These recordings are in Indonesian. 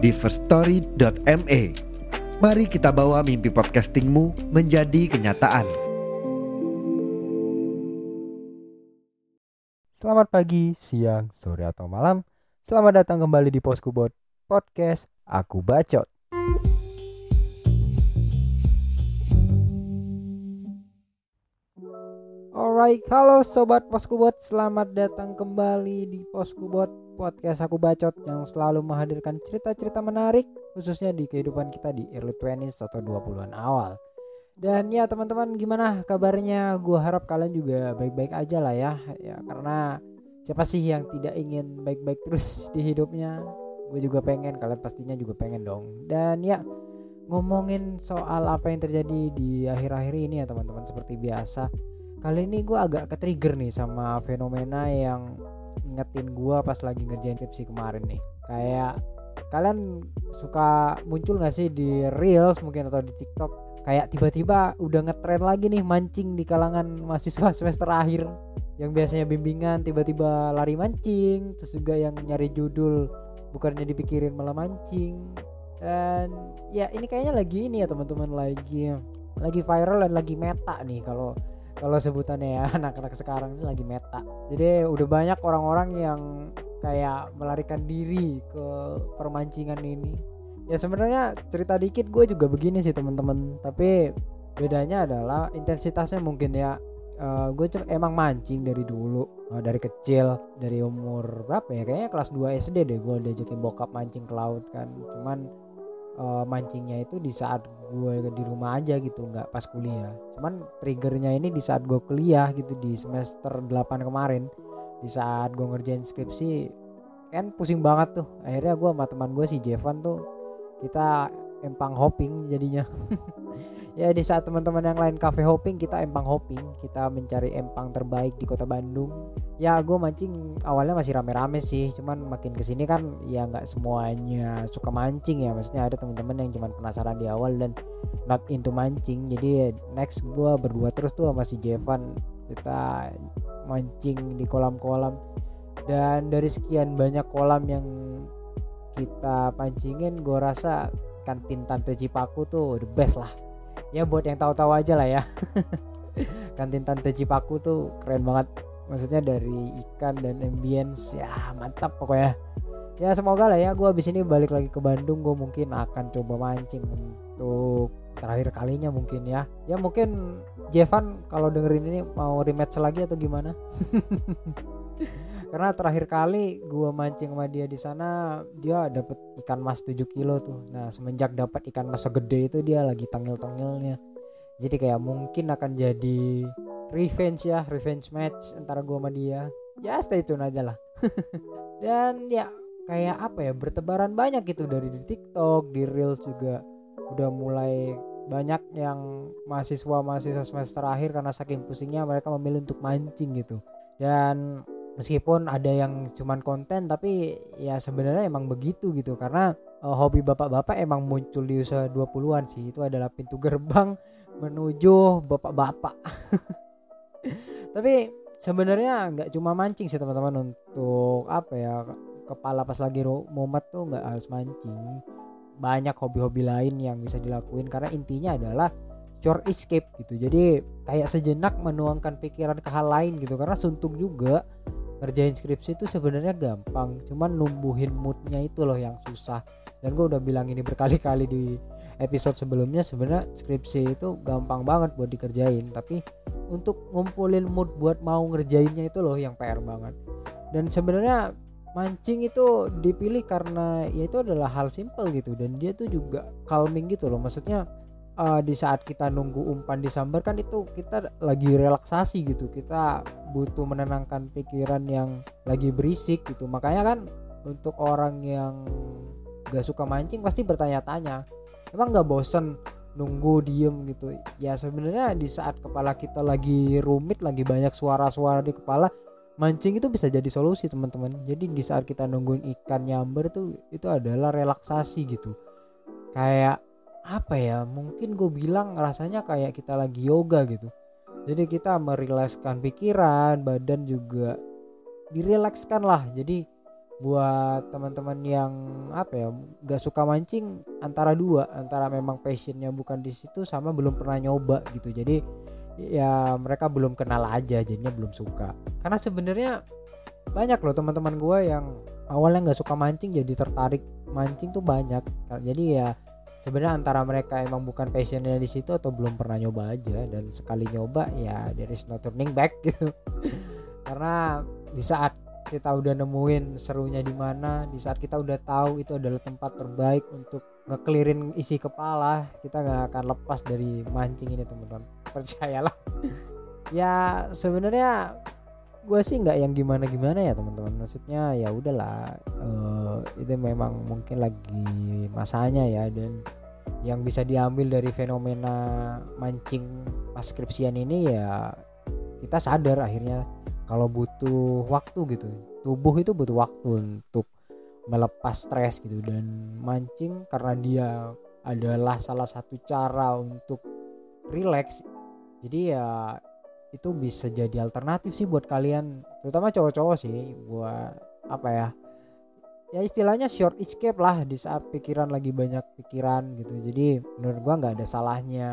di firststory.me. Mari kita bawa mimpi podcastingmu menjadi kenyataan. Selamat pagi, siang, sore atau malam. Selamat datang kembali di Poskubot Podcast Aku Bacot. Alright, halo sobat Poskubot, selamat datang kembali di Poskubot Podcast Aku Bacot yang selalu menghadirkan cerita-cerita menarik khususnya di kehidupan kita di early 20s atau 20-an awal. Dan ya teman-teman gimana kabarnya? Gue harap kalian juga baik-baik aja lah ya. Ya karena siapa sih yang tidak ingin baik-baik terus di hidupnya? Gue juga pengen, kalian pastinya juga pengen dong. Dan ya ngomongin soal apa yang terjadi di akhir-akhir ini ya teman-teman seperti biasa kali ini gue agak ke trigger nih sama fenomena yang ngetin gue pas lagi ngerjain skripsi kemarin nih. Kayak kalian suka muncul gak sih di reels mungkin atau di tiktok? Kayak tiba-tiba udah ngetren lagi nih mancing di kalangan mahasiswa semester akhir. Yang biasanya bimbingan tiba-tiba lari mancing terus juga yang nyari judul bukannya dipikirin malah mancing. Dan ya ini kayaknya lagi ini ya teman-teman lagi lagi viral dan lagi meta nih kalau kalau sebutannya ya anak-anak sekarang ini lagi meta. Jadi udah banyak orang-orang yang kayak melarikan diri ke permancingan ini. Ya sebenarnya cerita dikit gue juga begini sih teman-teman. Tapi bedanya adalah intensitasnya mungkin ya. Uh, gue emang mancing dari dulu. Uh, dari kecil dari umur berapa ya? Kayaknya kelas 2 SD deh gue diajakin bokap mancing ke laut kan. Cuman uh, mancingnya itu di saat gue di rumah aja gitu nggak pas kuliah. Cuman triggernya ini di saat gue kuliah gitu di semester 8 kemarin. Di saat gue ngerjain skripsi kan pusing banget tuh. Akhirnya gue sama teman gue si Jevan tuh kita empang hopping jadinya. Ya di saat teman-teman yang lain cafe hopping kita empang hopping. Kita mencari empang terbaik di kota Bandung ya gue mancing awalnya masih rame-rame sih cuman makin ke sini kan ya nggak semuanya suka mancing ya. Maksudnya ada teman-teman yang cuma penasaran di awal dan not into mancing. Jadi next gue berdua terus tuh sama si Jevan kita mancing di kolam-kolam. Dan dari sekian banyak kolam yang kita pancingin gue rasa kantin tante Cipaku tuh the best lah. Ya buat yang tahu-tahu aja lah ya. Kantin tante Cipaku tuh keren banget maksudnya dari ikan dan ambience ya mantap pokoknya. Ya semoga lah ya gue abis ini balik lagi ke Bandung gue mungkin akan coba mancing untuk terakhir kalinya mungkin ya. Ya mungkin Jevan kalau dengerin ini mau rematch lagi atau gimana? Karena terakhir kali gue mancing sama dia di sana dia dapat ikan mas 7 kilo tuh. Nah semenjak dapat ikan mas segede itu dia lagi tangil-tangilnya. Jadi kayak mungkin akan jadi revenge ya revenge match antara gue sama dia. Ya stay tune aja lah. Dan ya kayak apa ya bertebaran banyak gitu dari di TikTok di Reels juga. Udah mulai banyak yang mahasiswa mahasiswa semester akhir karena saking pusingnya mereka memilih untuk mancing gitu. Dan meskipun ada yang cuman konten tapi ya sebenarnya emang begitu gitu. Karena uh, hobi bapak-bapak emang muncul di usia 20-an sih. Itu adalah pintu gerbang menuju bapak-bapak tapi sebenarnya nggak cuma mancing sih teman-teman untuk apa ya kepala pas lagi mumet tuh nggak harus mancing. Banyak hobi-hobi lain yang bisa dilakuin karena intinya adalah short escape gitu. Jadi kayak sejenak menuangkan pikiran ke hal lain gitu karena suntuk juga. Ngerjain skripsi itu sebenarnya gampang cuman numbuhin moodnya itu loh yang susah. Dan gue udah bilang ini berkali-kali di episode sebelumnya sebenarnya skripsi itu gampang banget buat dikerjain tapi untuk ngumpulin mood buat mau ngerjainnya itu loh yang PR banget. Dan sebenarnya mancing itu dipilih karena ya itu adalah hal simple gitu dan dia tuh juga calming gitu loh. Maksudnya uh, di saat kita nunggu umpan disambar kan itu kita lagi relaksasi gitu kita butuh menenangkan pikiran yang lagi berisik gitu. Makanya kan untuk orang yang gak suka mancing pasti bertanya-tanya emang nggak bosen nunggu diem gitu? Ya sebenarnya di saat kepala kita lagi rumit lagi banyak suara-suara di kepala mancing itu bisa jadi solusi teman-teman. Jadi di saat kita nungguin ikan nyamber tuh itu adalah relaksasi gitu. Kayak apa ya mungkin gue bilang rasanya kayak kita lagi yoga gitu. Jadi kita merilekskan pikiran badan juga direlakskan lah. Jadi buat teman-teman yang apa ya gak suka mancing antara dua antara memang passionnya bukan di situ sama belum pernah nyoba gitu. Jadi ya mereka belum kenal aja jadinya belum suka. Karena sebenarnya banyak loh teman-teman gue yang awalnya nggak suka mancing jadi tertarik mancing tuh banyak. Jadi ya sebenarnya antara mereka emang bukan passionnya di situ atau belum pernah nyoba aja dan sekali nyoba ya there is no turning back gitu. Karena di saat kita udah nemuin serunya di mana. Di saat kita udah tahu itu adalah tempat terbaik untuk ngekelirin isi kepala kita nggak akan lepas dari mancing ini teman-teman. Percayalah. Ya sebenarnya gue sih nggak yang gimana gimana ya teman-teman. Maksudnya ya udahlah uh, itu memang mungkin lagi masanya ya dan yang bisa diambil dari fenomena mancing pas skripsian ini ya kita sadar akhirnya kalau butuh waktu gitu tubuh itu butuh waktu untuk melepas stres gitu. Dan mancing karena dia adalah salah satu cara untuk relax jadi ya itu bisa jadi alternatif sih buat kalian. Terutama cowok-cowok sih buat apa ya? Ya istilahnya short escape lah di saat pikiran lagi banyak pikiran gitu. Jadi menurut gua nggak ada salahnya.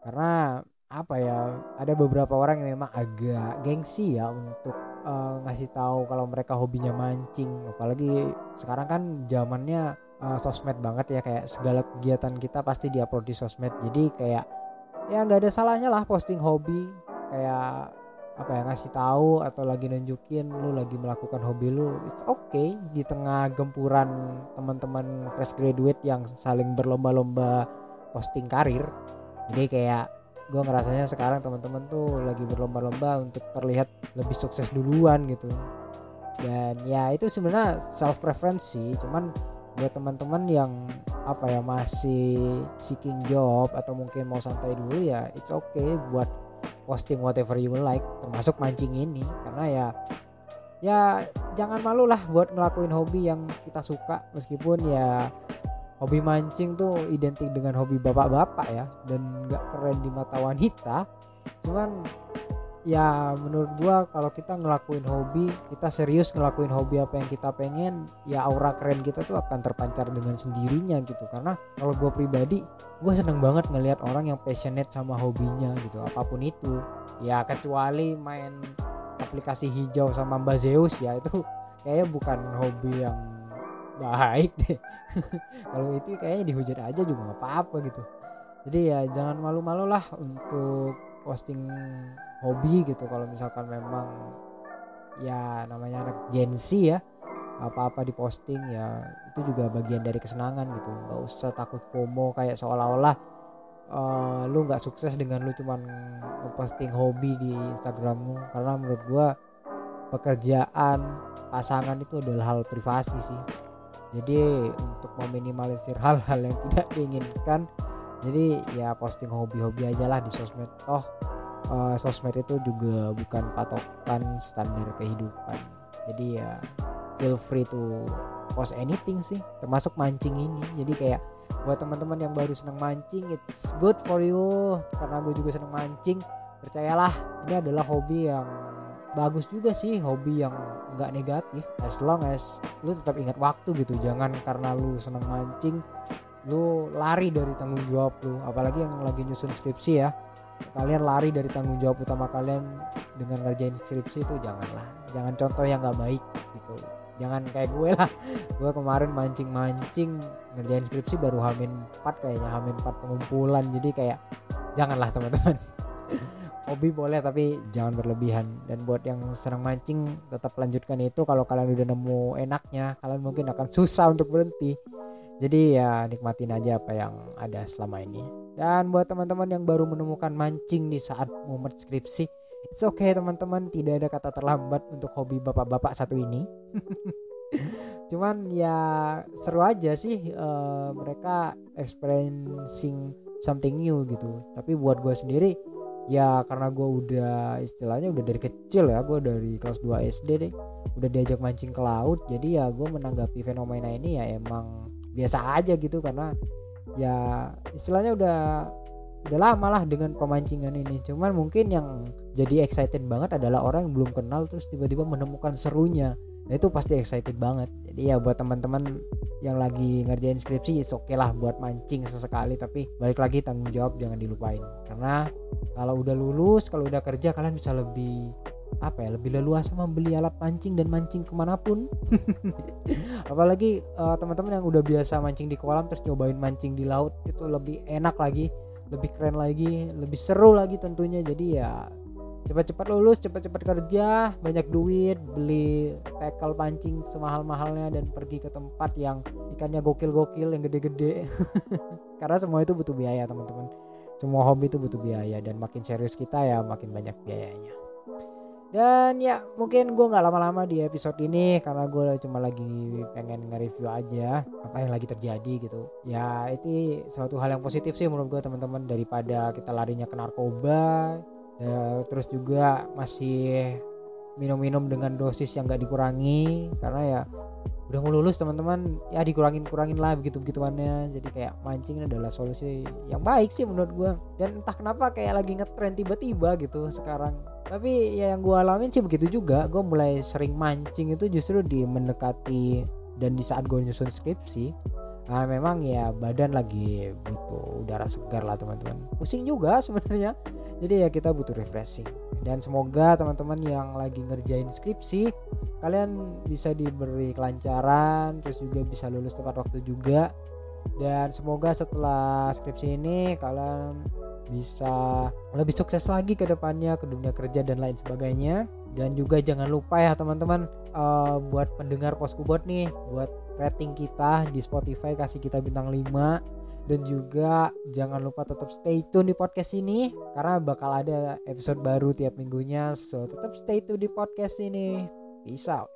Karena apa ya ada beberapa orang yang memang agak gengsi ya untuk uh, ngasih tahu kalau mereka hobinya mancing. Apalagi sekarang kan zamannya uh, sosmed banget ya kayak segala kegiatan kita pasti diupload di sosmed. Jadi kayak ya nggak ada salahnya lah posting hobi. Kayak apa ya ngasih tahu atau lagi nunjukin lu lagi melakukan hobi lu it's okay. Di tengah gempuran teman-teman fresh graduate yang saling berlomba-lomba posting karir. Jadi kayak gue ngerasanya sekarang teman-teman tuh lagi berlomba-lomba untuk terlihat lebih sukses duluan gitu. Dan ya itu sebenarnya self preference sih cuman buat teman-teman yang apa ya masih seeking job atau mungkin mau santai dulu ya it's okay buat posting whatever you like termasuk mancing ini. Karena ya ya jangan malu lah buat ngelakuin hobi yang kita suka meskipun ya hobi mancing tuh identik dengan hobi bapak-bapak ya dan nggak keren di mata wanita. Cuman ya menurut gua kalau kita ngelakuin hobi kita serius ngelakuin hobi apa yang kita pengen ya aura keren kita tuh akan terpancar dengan sendirinya gitu. Karena kalau gua pribadi gua seneng banget ngelihat orang yang passionate sama hobinya gitu apa pun itu. Ya kecuali main aplikasi hijau sama Mbak Zeus ya itu kayaknya bukan hobi yang baik deh. Kalau itu kayaknya dihujat aja juga nggak apa-apa gitu. Jadi ya jangan malu-malu lah untuk posting hobi gitu. Kalau misalkan memang ya namanya anak Gen Z ya apa-apa diposting ya itu juga bagian dari kesenangan gitu. Nggak usah takut FOMO kayak seolah-olah uh, lu nggak sukses dengan lu cuman ngeposting hobi di Instagrammu. Karena menurut gua pekerjaan pasangan itu adalah hal privasi sih jadi untuk meminimalisir hal-hal yang tidak diinginkan jadi ya posting hobi-hobi aja lah di sosmed. Oh uh, sosmed itu juga bukan patokan standar kehidupan. Jadi ya feel free to post anything sih termasuk mancing ini. Jadi kayak buat teman-teman yang baru seneng mancing it's good for you. Karena gue juga seneng mancing percayalah ini adalah hobi yang bagus juga sih hobi yang nggak negatif. As long as lu tetap ingat waktu gitu jangan karena lu seneng mancing lu lari dari tanggung jawab lu. Apalagi yang lagi nyusun skripsi ya. Kalian lari dari tanggung jawab utama kalian dengan ngerjain skripsi itu janganlah. Jangan contoh yang nggak baik gitu. Jangan kayak gue lah. Gue kemarin mancing-mancing ngerjain skripsi baru hamin 4 kayaknya hamin 4 pengumpulan. Jadi kayak janganlah teman-teman hobi boleh tapi jangan berlebihan. Dan buat yang senang mancing tetap lanjutkan itu kalau kalian udah nemu enaknya. Kalian mungkin akan susah untuk berhenti. Jadi ya nikmatin aja apa yang ada selama ini. Dan buat teman-teman yang baru menemukan mancing di saat momen skripsi it's okay teman-teman. Tidak ada kata terlambat untuk hobi bapak-bapak satu ini. Cuman ya seru aja sih uh, mereka experiencing something new gitu. Tapi buat gue sendiri ya karena gue udah istilahnya udah dari kecil ya gue dari kelas 2 SD deh. Udah diajak mancing ke laut jadi ya gue menanggapi fenomena ini ya emang biasa aja gitu. Karena ya istilahnya udah udah lama lah dengan pemancingan ini. Cuman mungkin yang jadi excited banget adalah orang yang belum kenal terus tiba-tiba menemukan serunya nah itu pasti excited banget. Jadi ya buat teman-teman yang lagi ngerjain skripsi oke okay lah buat mancing sesekali tapi balik lagi tanggung jawab jangan dilupain. Karena kalau udah lulus kalau udah kerja kalian bisa lebih apa ya lebih leluasa membeli alat pancing dan mancing ke mana pun. Apalagi uh, teman-teman yang udah biasa mancing di kolam terus nyobain mancing di laut itu lebih enak lagi lebih keren lagi lebih seru lagi tentunya. Jadi ya cepat-cepat lulus cepat-cepat kerja banyak duit beli tackle pancing semahal-mahalnya dan pergi ke tempat yang ikannya gokil-gokil yang gede-gede. Karena semua itu butuh biaya teman-teman. Semua hobi itu butuh biaya dan makin serius kita ya makin banyak biayanya. Dan ya mungkin gue nggak lama-lama di episode ini karena gue cuma lagi pengen nge-review aja apa yang lagi terjadi gitu. Ya itu suatu hal yang positif sih menurut gue teman-teman daripada kita larinya ke narkoba ya, terus juga masih minum-minum dengan dosis yang gak dikurangi karena ya udah mau lulus teman-teman ya dikurangin kurangin lah begitu begituannya. Jadi kayak mancing adalah solusi yang baik sih menurut gue dan entah kenapa kayak lagi ngetren tiba-tiba gitu sekarang. Tapi ya yang gue alamin sih begitu juga. Gue mulai sering mancing itu justru di mendekati dan di saat gue nyusun skripsi Nah, memang ya badan lagi butuh udara segar lah teman-teman. Pusing juga sebenarnya. Jadi ya kita butuh refreshing. Dan semoga teman-teman yang lagi ngerjain skripsi kalian bisa diberi kelancaran, terus juga bisa lulus tepat waktu juga. Dan semoga setelah skripsi ini kalian bisa lebih sukses lagi ke depannya ke dunia kerja dan lain sebagainya. Dan juga jangan lupa ya teman-teman uh, buat pendengar Poskubot nih, buat rating kita di Spotify kasih kita bintang 5 dan juga jangan lupa tetap stay tune di podcast ini karena bakal ada episode baru tiap minggunya. So tetap stay tune di podcast ini. Peace out